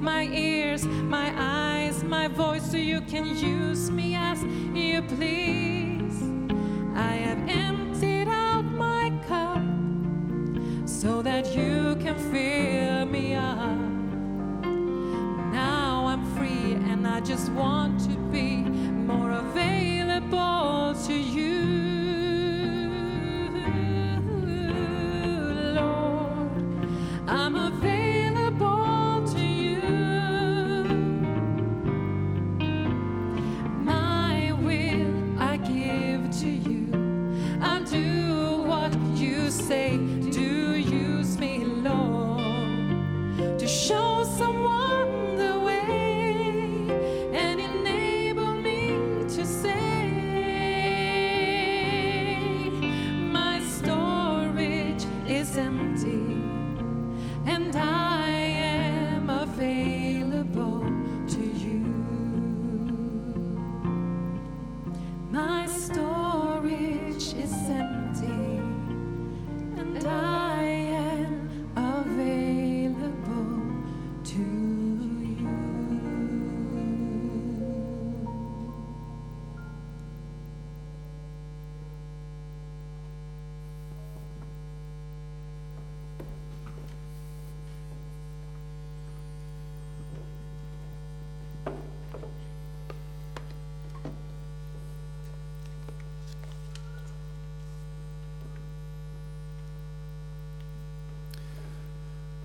my ears, my eyes, my voice, so you can use me as you please. I have emptied out my cup so that you can fill me up. Now I'm free and I just want to be more available to you.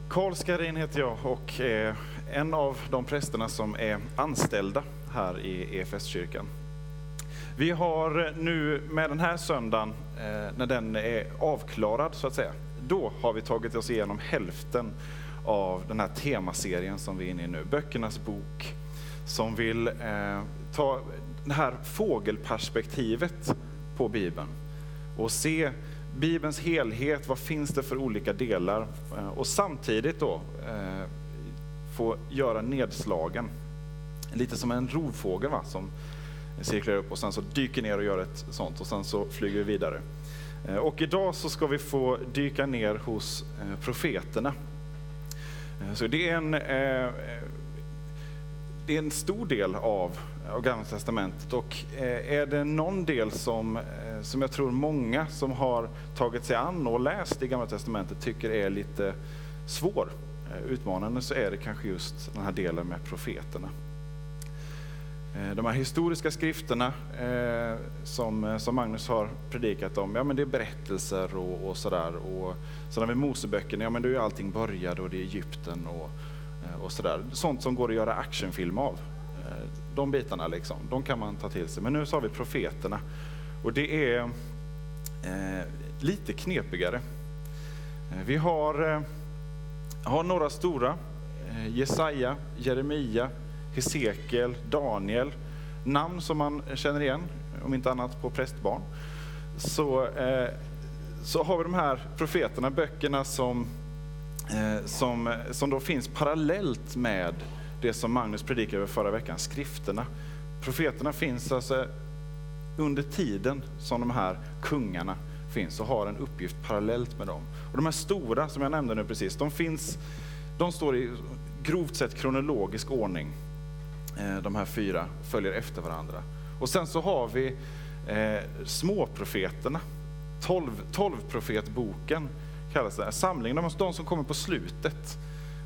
Karl Skarin heter jag och är en av de prästerna som är anställda här i EFS-kyrkan. Vi har nu med den här söndagen, eh, när den är avklarad så att säga, då har vi tagit oss igenom hälften av den här temaserien som vi är inne i nu, Böckernas bok, som vill eh, ta det här fågelperspektivet på Bibeln och se Bibelns helhet, vad finns det för olika delar? Eh, och samtidigt då eh, få göra nedslagen. Lite som en rovfågel va? som cirklar upp och sen så dyker ner och gör ett sånt och sen så flyger vi vidare. Eh, Och idag så ska vi få dyka ner hos eh, profeterna. Eh, så det är en, eh, det är en stor del av, av Gamla Testamentet och eh, är det någon del som, eh, som jag tror många som har tagit sig an och läst i Gamla Testamentet tycker är lite svår, eh, utmanande, så är det kanske just den här delen med profeterna. De här historiska skrifterna eh, som, som Magnus har predikat om, ja men det är berättelser och, och sådär. Och sen har vi Moseböckerna, ja men då är ju allting började och det är Egypten och, och sådär. Sånt som går att göra actionfilm av. Eh, de bitarna liksom, de kan man ta till sig. Men nu så har vi profeterna. Och det är eh, lite knepigare. Eh, vi har, eh, har några stora, eh, Jesaja, Jeremia, Hesekiel, Daniel, namn som man känner igen, om inte annat på prästbarn. Så, eh, så har vi de här profeterna, böckerna som, Eh, som, som då finns parallellt med det som Magnus predikade över förra veckan, skrifterna. Profeterna finns alltså under tiden som de här kungarna finns och har en uppgift parallellt med dem. Och de här stora som jag nämnde nu precis, de finns, de står i grovt sett kronologisk ordning. Eh, de här fyra följer efter varandra. Och sen så har vi eh, småprofeterna. Tolv, tolvprofetboken kallas det. Samlingen, de, de som kommer på slutet.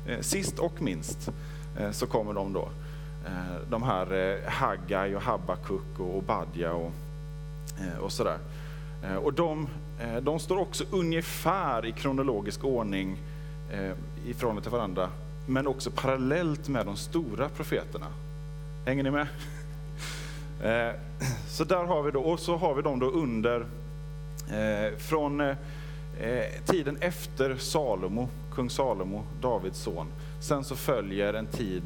Eh, sist och minst eh, så kommer de då. Eh, de här Haggai och Habakuk och Obadja och, och sådär. Och de, de står också ungefär i kronologisk ordning i förhållande till varandra, men också parallellt med de stora profeterna. Hänger ni med? Så där har vi då, och så har vi dem då under, från eh, tiden efter Salomo, kung Salomo, Davids son. Sen så följer en tid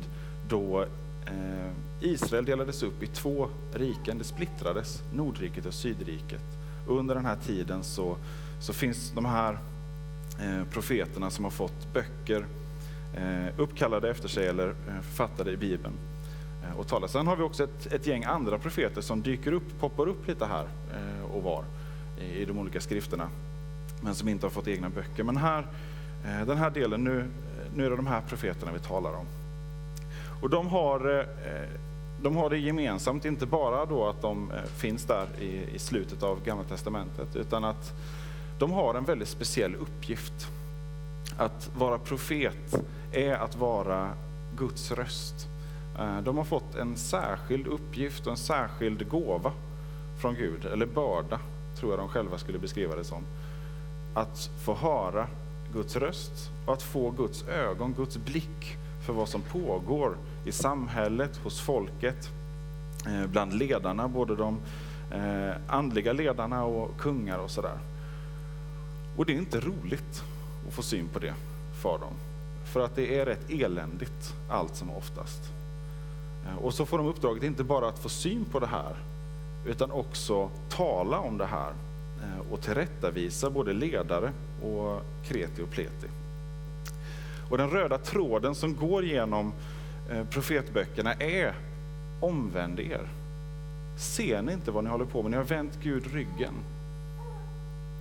då eh, Israel delades upp i två riken, det splittrades, Nordriket och Sydriket. Och under den här tiden så, så finns de här eh, profeterna som har fått böcker eh, uppkallade efter sig eller eh, författade i Bibeln eh, och talar. Sen har vi också ett, ett gäng andra profeter som dyker upp, poppar upp lite här och var i de olika skrifterna, men som inte har fått egna böcker. Men här, eh, den här delen, nu, nu är det de här profeterna vi talar om. Och de har, eh, de har det gemensamt, inte bara då att de eh, finns där i, i slutet av Gamla Testamentet, utan att de har en väldigt speciell uppgift. Att vara profet är att vara Guds röst. De har fått en särskild uppgift och en särskild gåva från Gud, eller börda, tror jag de själva skulle beskriva det som. Att få höra Guds röst och att få Guds ögon, Guds blick för vad som pågår i samhället, hos folket, eh, bland ledarna, både de eh, andliga ledarna och kungar och sådär. Och det är inte roligt att få syn på det för dem. För att det är rätt eländigt allt som oftast. Eh, och så får de uppdraget inte bara att få syn på det här, utan också tala om det här Eh, och tillrättavisa både ledare och kreti och pleti. Och den röda tråden som går genom eh, profetböckerna är omvänd er. Ser ni inte vad ni håller på med? Ni har vänt Gud ryggen.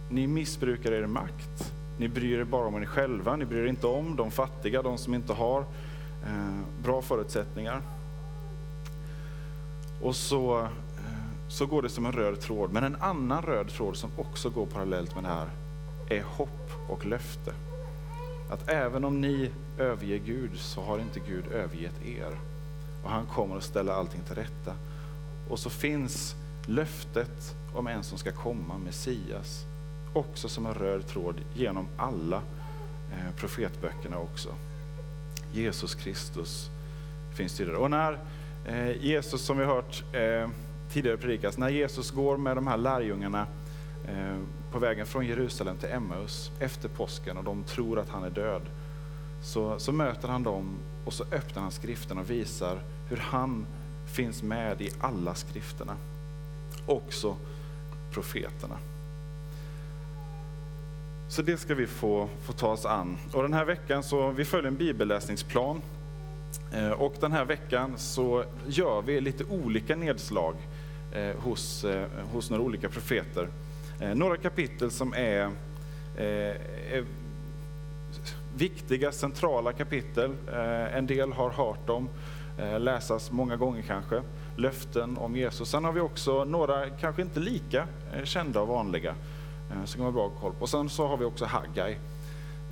Ni missbrukar er makt. Ni bryr er bara om er själva. Ni bryr er inte om de fattiga, de som inte har eh, bra förutsättningar. Och så, så går det som en röd tråd. Men en annan röd tråd som också går parallellt med det här är hopp och löfte. Att även om ni överger Gud så har inte Gud övergett er. Och han kommer att ställa allting till rätta. Och så finns löftet om en som ska komma, Messias, också som en röd tråd genom alla eh, profetböckerna också. Jesus Kristus finns tydligare. Och när eh, Jesus, som vi hört eh, tidigare predikats, när Jesus går med de här lärjungarna eh, på vägen från Jerusalem till Emmaus efter påsken och de tror att han är död, så, så möter han dem och så öppnar han skriften och visar hur han finns med i alla skrifterna, också profeterna. Så det ska vi få, få ta oss an. Och den här veckan så vi följer en bibelläsningsplan. Eh, och den här veckan så gör vi lite olika nedslag Eh, hos, eh, hos några olika profeter. Eh, Några kapitel som är, eh, är viktiga, centrala kapitel. Eh, En del har hört dem eh, läsas många gånger kanske. Löften om Jesus. Sen har vi också några, kanske inte lika eh, kända och vanliga, eh, som kan vara bra att koll på. Sen så har vi också Haggai.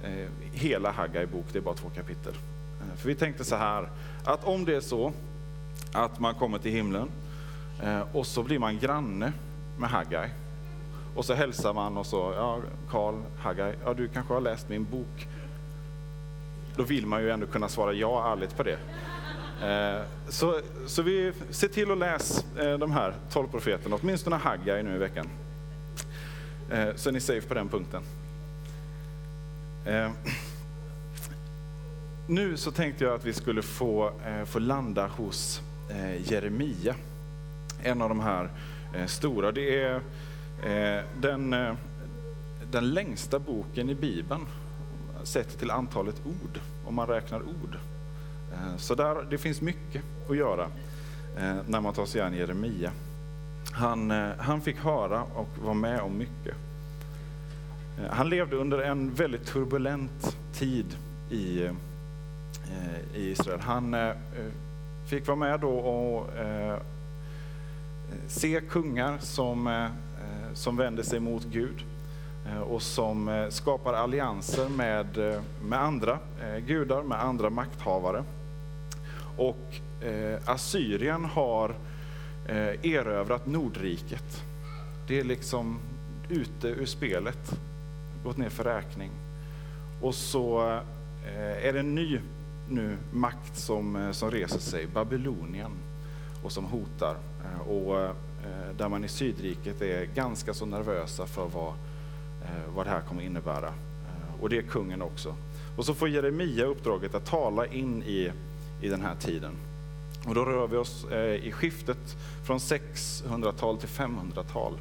Eh, Hela Haggai bok, det är bara två kapitel. Eh, För vi tänkte så här, att om det är så att man kommer till himlen Eh, och så blir man granne med Haggai. Och så hälsar man och så, ja Karl, Haggai, ja du kanske har läst min bok. Då vill man ju ändå kunna svara ja ärligt på det. Eh, så, så vi ser till att läsa eh, de här tolv profeterna, åtminstone Haggai nu i veckan. Så är ni safe på den punkten. Nu så tänkte jag att vi skulle få, få landa hos Jeremia. En av de här eh, stora. Det är eh, den, eh, den längsta boken i Bibeln sett till antalet ord, om man räknar ord. Eh, Så där, det finns mycket att göra eh, när man tar sig an Jeremia. Han, eh, han fick höra och var med om mycket. Eh, Han levde under en väldigt turbulent tid i, eh, i Israel. Han eh, eh, fick vara med då och eh, se kungar som, eh, eh, som vänder sig mot Gud eh, och som skapar allianser med, med andra gudar, med andra makthavare. Och Assyrien har erövrat Nordriket. Det är liksom ute ur spelet, gått ner för räkning. Och så är det en ny nu makt som, som reser sig, Babylonien, och som hotar. Eh, och eh, där man i Sydriket är ganska så nervösa för vad, eh, vad det här kommer innebära. Och det är kungen också. Och så får Jeremia uppdraget att tala in i, i den här tiden. Och då rör vi oss i skiftet från 600-tal till 500-tal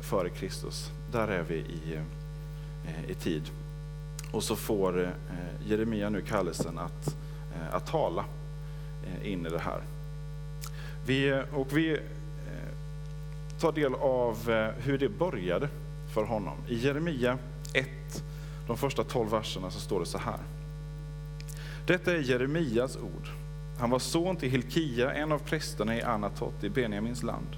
före Kristus. Där är vi i, i tid. Och så får Jeremia nu kallelsen att, att tala in i det här. Vi, och vi eh, tar del av eh, hur det började för honom. I Jeremia 1, de första 12 verserna, så står det så här. Detta är Jeremias ord, Han var son till Hilkia, en av prästerna i Anatot i Benjamins land.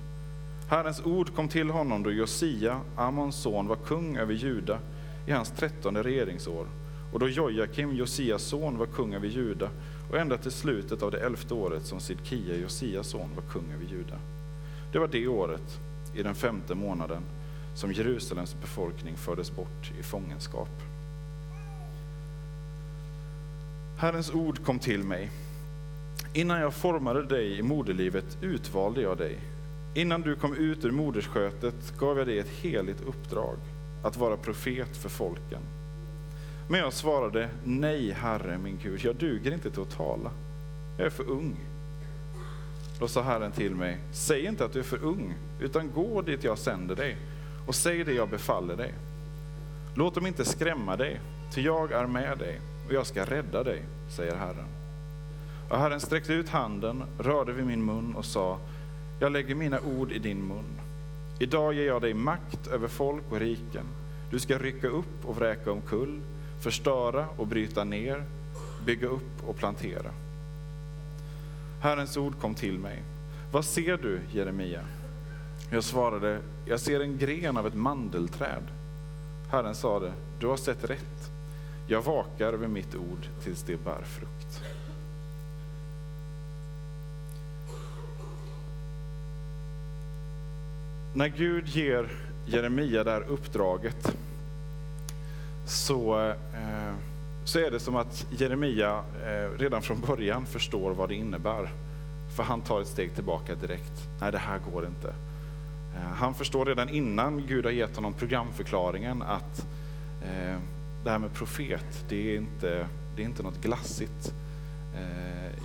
Herrens ord kom till honom då Josia, Amons son, var kung över Juda i hans trettonde regeringsår och då Jojakim, Josias son, var kung över Juda och ända till slutet av det elfte året som Sidkia, Josias son, var kung över Juda. Det var det året, i den femte månaden, som Jerusalems befolkning fördes bort i fångenskap. Herrens ord kom till mig. Innan jag formade dig i moderlivet utvalde jag dig. Innan du kom ut ur moderskötet gav jag dig ett heligt uppdrag, att vara profet för folken. Men jag svarade, nej Herre min Gud, jag duger inte till att tala. Jag är för ung. Då sa Herren till mig, säg inte att du är för ung, utan gå dit jag sänder dig och säg det jag befaller dig. Låt dem inte skrämma dig, ty jag är med dig och jag ska rädda dig, säger Herren. Och Herren sträckte ut handen, rörde vid min mun och sa, jag lägger mina ord i din mun. Idag ger jag dig makt över folk och riken. Du ska rycka upp och vräka omkull, förstöra och bryta ner, bygga upp och plantera. Herrens ord kom till mig. Vad ser du, Jeremia? Jag svarade, jag ser en gren av ett mandelträd. Herren sade, du har sett rätt. Jag vakar över mitt ord tills det bär frukt. När Gud ger Jeremia det här uppdraget så, eh, så är det som att Jeremia eh, redan från början förstår vad det innebär. För han tar ett steg tillbaka direkt. Nej, det här går inte. Eh, han förstår redan innan Gud har gett honom programförklaringen att det här med profet, det är inte, det är inte något glassigt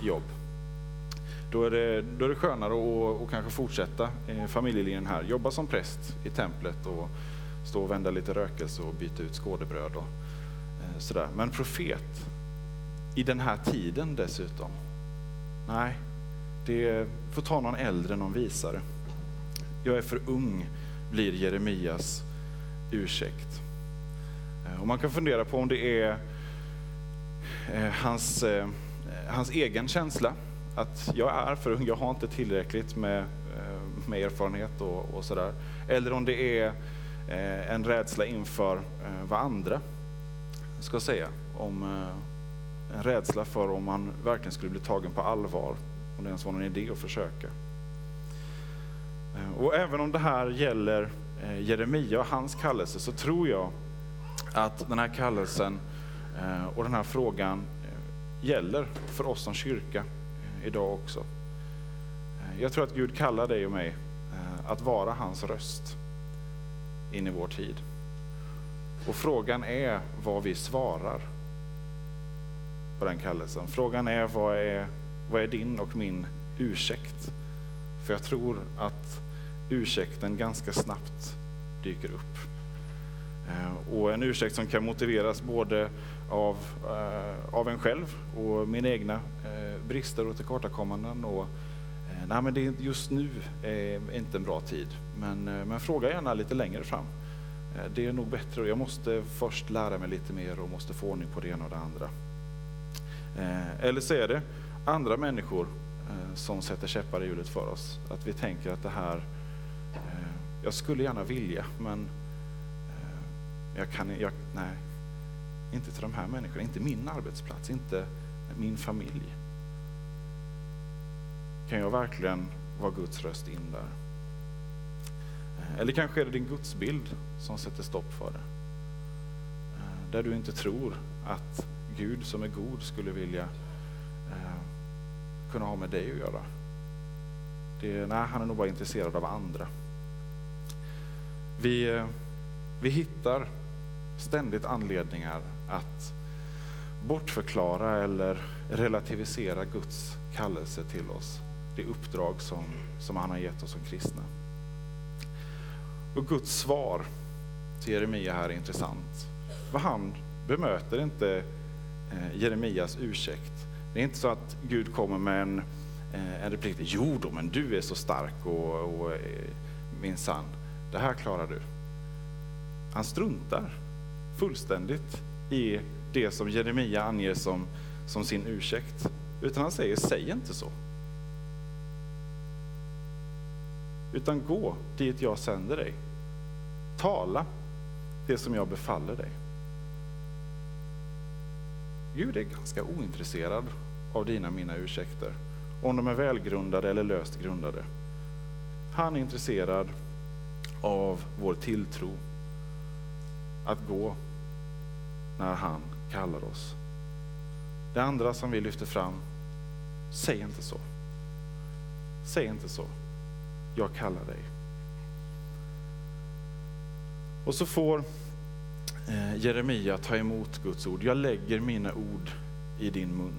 jobb. Då är det, då är det skönare att, och kanske fortsätta familjelinjen här, jobba som präst i templet och stå och vända lite rökelse och byta ut skådebröd och eh, sådär. Men profet, i den här tiden dessutom, nej, det får ta någon äldre, någon visare. Jag är för ung, blir Jeremias ursäkt. Eh, och man kan fundera på om det är eh, hans, eh, hans egen känsla, att jag är för ung, jag har inte tillräckligt med, eh, med erfarenhet och, och sådär. Eller om det är Eh, en rädsla inför eh, vad andra ska säga. Om, eh, en rädsla för om man verkligen skulle bli tagen på allvar, om det ens var någon idé att försöka. Och även om det här gäller Jeremia och hans kallelse så tror jag att den här kallelsen och den här frågan gäller för oss som kyrka idag också. Jag tror att Gud kallar dig och mig att vara hans röst in i vår tid. Och frågan är vad vi svarar på den kallelsen. Frågan är vad är, vad är din och min ursäkt? För jag tror att ursäkten ganska snabbt dyker upp. Eh, och en ursäkt som kan motiveras både av, eh, av en själv och mina egna eh, brister och tillkortakommanden. Och, nej, men det är just nu är inte en bra tid, men, eh, men fråga gärna lite längre fram. Eh, det är nog bättre. Jag måste först lära mig lite mer och måste få ordning på det ena och det andra. Eh, eller så är det andra människor som sätter käppar i hjulet för oss. Att vi tänker att det här, jag skulle gärna vilja, men jag kan, jag, nej, inte till de här människorna, inte min arbetsplats, inte min familj. Kan jag verkligen vara Guds röst in där? Eh, eller kanske är det din gudsbild som sätter stopp för det. Eh, där du inte tror att Gud som är god skulle vilja eh, kunna ha med dig att göra. Det, nej, han är nog bara intresserad av andra. Vi, vi hittar ständigt anledningar att bortförklara eller relativisera Guds kallelse till oss. Det uppdrag som, som han har gett oss som kristna. Och Guds svar till Jeremia här är intressant. För han bemöter inte eh, Jeremias ursäkt. Det är inte så att Gud kommer med en, eh, en replik. Jo då, men du är så stark och, och eh, minsann, det här klarar du. Han struntar fullständigt i det som Jeremia anger som, som sin ursäkt. Utan han säger, säg inte så. Utan gå dit jag sänder dig. Tala det som jag befaller dig. Gud är ganska ointresserad av dina mina ursäkter, om de är välgrundade eller löst grundade. Han är intresserad av vår tilltro att gå när han kallar oss. Det andra som vi lyfter fram, säg inte så. Säg inte så. Jag kallar dig. Och så får eh, Jeremia ta emot Guds ord. Jag lägger mina ord i din mun.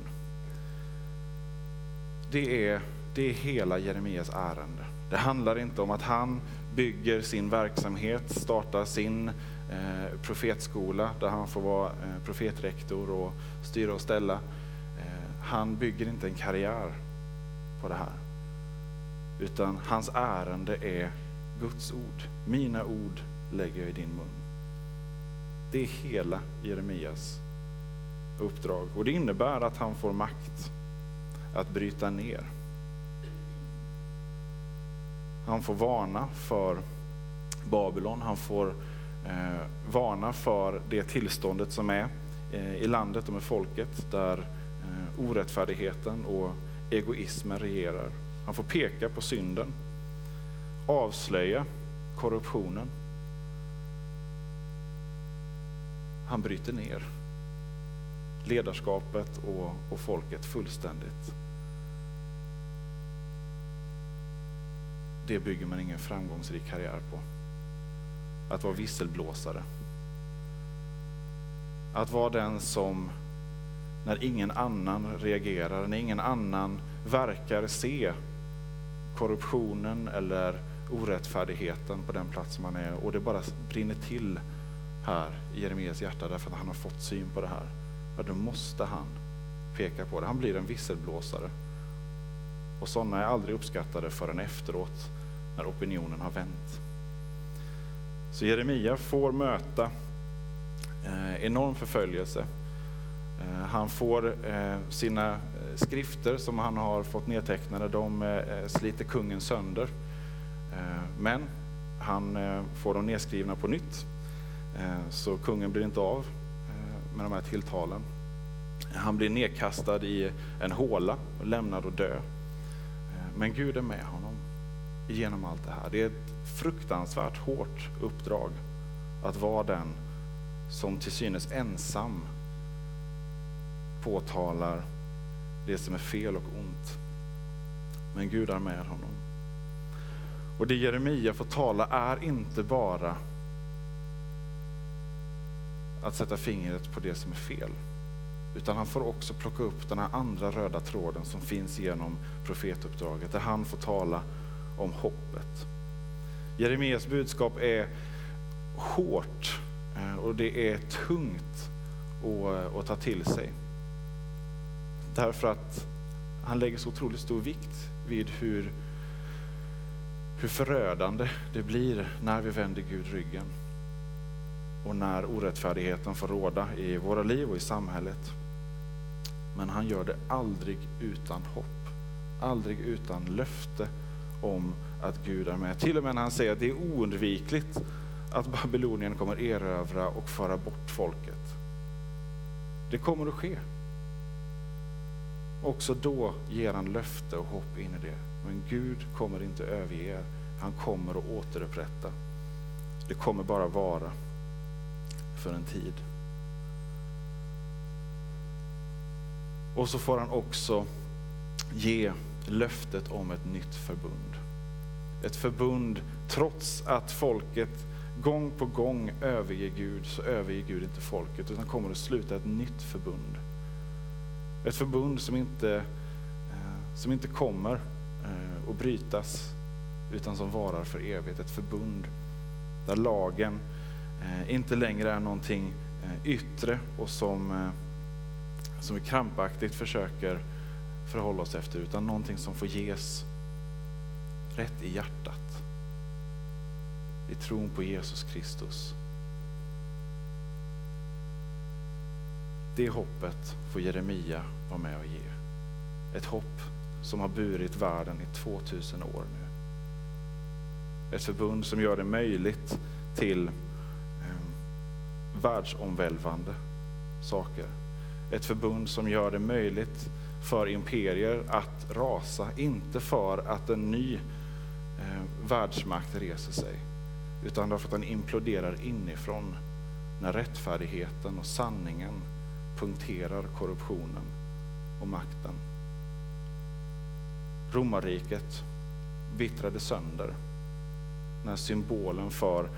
Det är, det är hela Jeremias ärende. Det handlar inte om att han bygger sin verksamhet, startar sin eh, profetskola där han får vara eh, profetrektor och styra och ställa. Eh, han bygger inte en karriär på det här. Utan hans ärende är Guds ord. Mina ord lägger jag i din mun. Det är hela Jeremias uppdrag. Och det innebär att han får makt att bryta ner. Han får varna för Babylon, han får eh, varna för det tillståndet som är eh, i landet och med folket där eh, orättfärdigheten och egoismen regerar. Han får peka på synden, avslöja korruptionen. Han bryter ner ledarskapet och, och folket fullständigt. Det bygger man ingen framgångsrik karriär på. Att vara visselblåsare. Att vara den som, när ingen annan reagerar, när ingen annan verkar se korruptionen eller orättfärdigheten på den plats man är och det bara brinner till här i Jeremias hjärta därför att han har fått syn på det här. Ja, då måste han peka på det. Han blir en visselblåsare. Och sådana är aldrig uppskattade förrän efteråt när opinionen har vänt. Så Jeremia får möta eh, enorm förföljelse. Eh, han får eh, sina skrifter som han har fått nedtecknade, de eh, eh, sliter kungen sönder. Eh, men han får dem nedskrivna på nytt. Så kungen blir inte av med de här tilltalen. Han blir nedkastad i en håla och lämnad att dö. Men Gud är med honom genom allt det här. Det är ett fruktansvärt hårt uppdrag att vara den som till synes ensam påtalar det som är fel och ont. Men Gud är med honom. Och det Jeremia får tala är inte bara att sätta fingret på det som är fel. Utan han får också plocka upp den här andra röda tråden som finns genom profetuppdraget, där han får tala om hoppet. Jeremias budskap är hårt eh, och det är tungt att, att ta till sig. Därför att han lägger så otroligt stor vikt vid hur, hur förödande det blir när vi vänder Gud ryggen. Och när orättfärdigheten får råda i våra liv och i samhället. Men han gör det aldrig utan hopp, aldrig utan löfte om att Gud är med. Till och med när han säger att det är oundvikligt att Babylonien kommer erövra och föra bort folket. Det kommer att ske. Också då ger han löfte och hopp in i det. Men Gud kommer inte överge er. Han kommer att återupprätta. Det kommer bara vara för en tid. Och så får han också ge löftet om ett nytt förbund. Ett förbund trots att folket gång på gång överger Gud, så överger Gud inte folket utan kommer att sluta ett nytt förbund. Ett förbund som inte, eh, som inte kommer eh, att brytas utan som varar för evigt. Ett förbund där lagen eh, inte längre är någonting yttre och som, som vi krampaktigt försöker förhålla oss efter, utan någonting som får ges rätt i hjärtat. I tron på Jesus Kristus. Det hoppet får Jeremia vara med och ge. Ett hopp som har burit världen i 2000 år nu. Ett förbund som gör det möjligt till eh, världsomvälvande saker. Ett förbund som gör det möjligt för imperier att rasa, inte för att en ny eh, världsmakt reser sig, utan därför att den imploderar inifrån när rättfärdigheten och sanningen punkterar korruptionen och makten. Romarriket vittrade sönder när symbolen för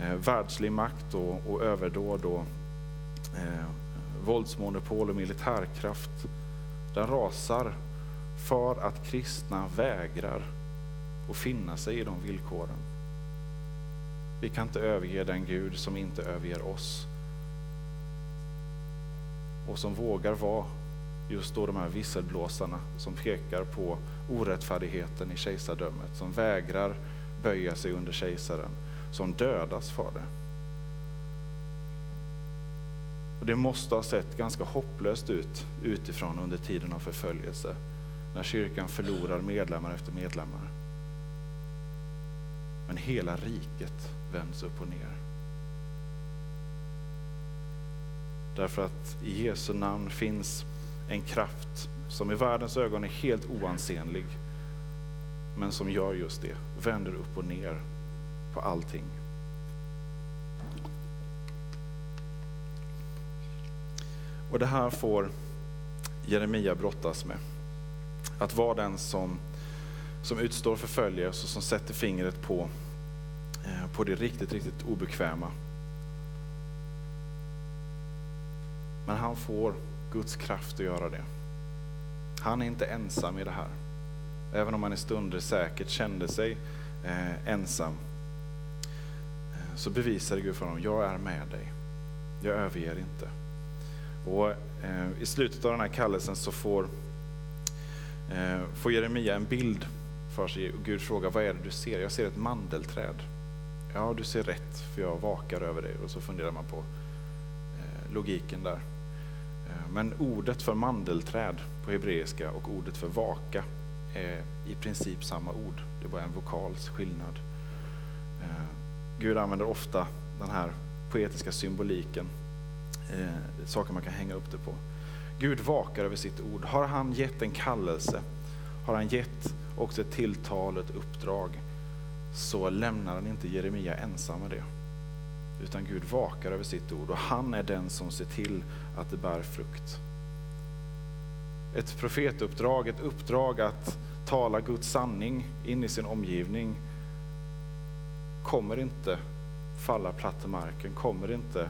eh, världslig makt och, och överdåd och eh, våldsmonopol och militärkraft, den rasar för att kristna vägrar att finna sig i de villkoren. Vi kan inte överge den Gud som inte överger oss och som vågar vara just då de här visselblåsarna som pekar på orättfärdigheten i kejsardömet, som vägrar böja sig under kejsaren, som dödas för det. Och det måste ha sett ganska hopplöst ut utifrån under tiden av förföljelse, när kyrkan förlorar medlemmar efter medlemmar. Men hela riket vänds upp och ner. Därför att i Jesu namn finns en kraft som i världens ögon är helt oansenlig, men som gör just det, vänder upp och ner på allting. Och det här får Jeremia brottas med. Att vara den som, som utstår förföljelse och som sätter fingret på, eh, på det riktigt, riktigt obekväma. Men han får Guds kraft att göra det. Han är inte ensam i det här. Även om han i stunder säkert kände sig eh, ensam, eh, så bevisade Gud för honom, jag är med dig. Jag överger inte. Och eh, I slutet av den här kallelsen så får, eh, får Jeremia en bild för sig. Och Gud frågar, vad är det du ser? Jag ser ett mandelträd. Ja, du ser rätt, för jag vakar över dig. Och så funderar man på eh, logiken där. Men ordet för mandelträd på hebreiska och ordet för vaka är i princip samma ord. Det är bara en vokals skillnad. Eh, Gud använder ofta den här poetiska symboliken eh, saker man kan hänga upp det på. Gud vakar över sitt ord. Har han gett en kallelse, har han gett också ett tilltal, ett uppdrag, så lämnar han inte Jeremia ensam med det. Utan Gud vakar över sitt ord och han är den som ser till att det bär frukt. Ett profetuppdrag, ett uppdrag att tala Guds sanning in i sin omgivning kommer inte falla platt till marken, kommer inte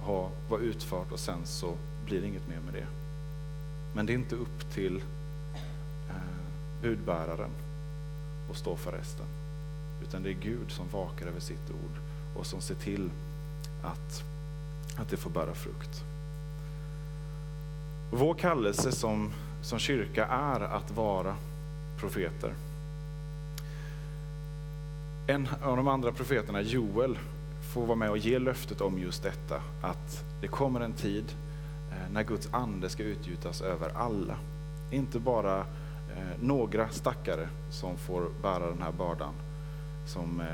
ha, vara utfört och sen så blir det inget mer med det. Men det är inte upp till eh, budbäraren att stå för resten. Utan det är Gud som vakar över sitt ord och som ser till att, att det får bära frukt. Vår kallelse som, som kyrka är att vara profeter. En av de andra profeterna, Joel, får vara med och ge löftet om just detta, att det kommer en tid eh, när Guds ande ska utgjutas över alla. Inte bara eh, några stackare som får bära den här bördan, som eh,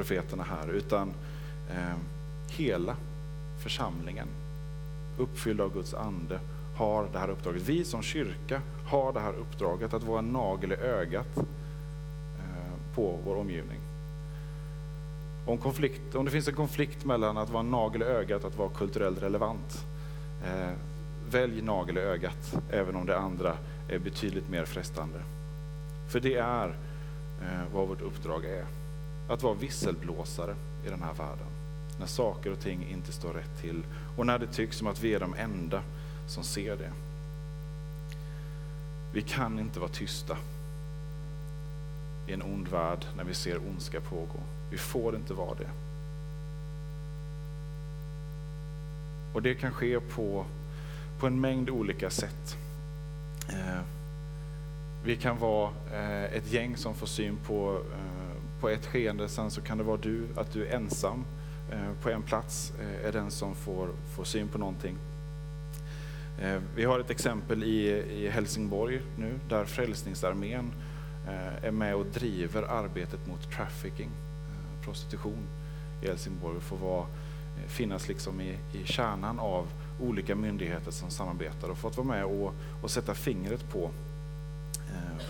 profeterna här, utan eh, hela församlingen, uppfylld av Guds ande, har det här uppdraget. Vi som kyrka har det här uppdraget att vara en nagel i ögat eh, på vår omgivning. Om, konflikt, om det finns en konflikt mellan att vara en nagel i ögat och att vara kulturellt relevant, eh, välj nagel i ögat, även om det andra är betydligt mer frestande. För det är eh, vad vårt uppdrag är. Att vara visselblåsare i den här världen. När saker och ting inte står rätt till och när det tycks som att vi är de enda som ser det. Vi kan inte vara tysta i en ond värld när vi ser ondska pågå. Vi får inte vara det. Och det kan ske på, på en mängd olika sätt. Eh, vi kan vara eh, ett gäng som får syn på, eh, på ett skeende, sen så kan det vara du, att du är ensam eh, på en plats, eh, är den som får, får syn på någonting. Eh, vi har ett exempel i, i Helsingborg nu där Frälsningsarmén är med och driver arbetet mot trafficking, prostitution i Helsingborg och får vara, finnas liksom i, i kärnan av olika myndigheter som samarbetar och fått vara med och, och sätta fingret på,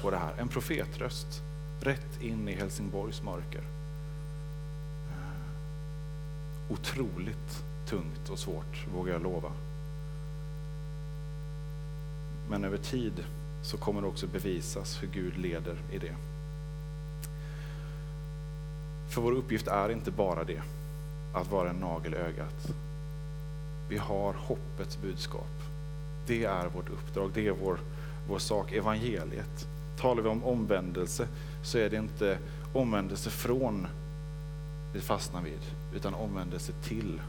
på det här. En profetröst rätt in i Helsingborgs mörker. Eh, otroligt tungt och svårt, vågar jag lova. Men över tid så kommer det också bevisas hur Gud leder i det. För vår uppgift är inte bara det, att vara en nagel i ögat. Vi har hoppets budskap. Det är vårt uppdrag, det är vår, vår sak, evangeliet. Talar vi om omvändelse så är det inte omvändelse från vi fastnar vid, utan omvändelse till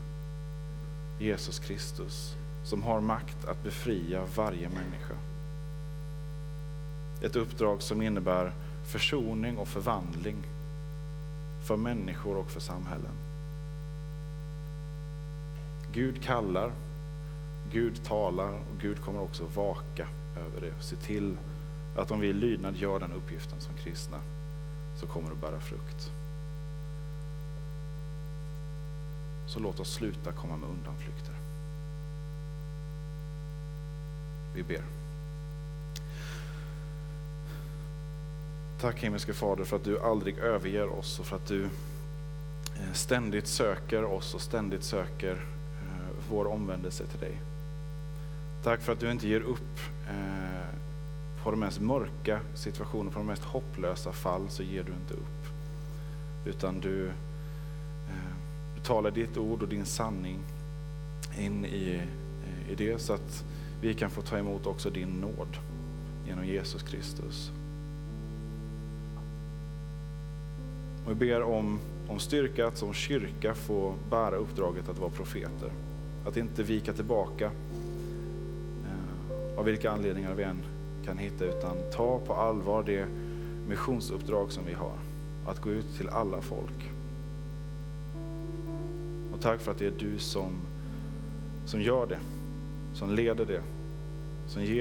Jesus Kristus som har makt att befria varje människa. Ett uppdrag som innebär försoning och förvandling för människor och för samhällen. Gud kallar, Gud talar och Gud kommer också vaka över det och se till att om vi i lydnad gör den uppgiften som kristna så kommer det att bära frukt. Så låt oss sluta komma med undanflykter. Vi ber. Tack himmelske Fader för att du aldrig överger oss och för att du eh, ständigt söker oss och ständigt söker eh, vår omvändelse till dig. Tack för att du inte ger upp eh, på de mest mörka situationer, på de mest hopplösa fall så ger du inte upp. Utan du, eh, du talar ditt ord och din sanning in i, eh, i det så att vi kan få ta emot också din nåd genom Jesus Kristus. Och vi ber om, om styrka att som kyrka få bära uppdraget att vara profeter. Att inte vika tillbaka eh, av vilka anledningar vi än kan hitta, utan ta på allvar det missionsuppdrag som vi har. Att gå ut till alla folk. Och tack för att det är du som, som gör det, som leder det, som ger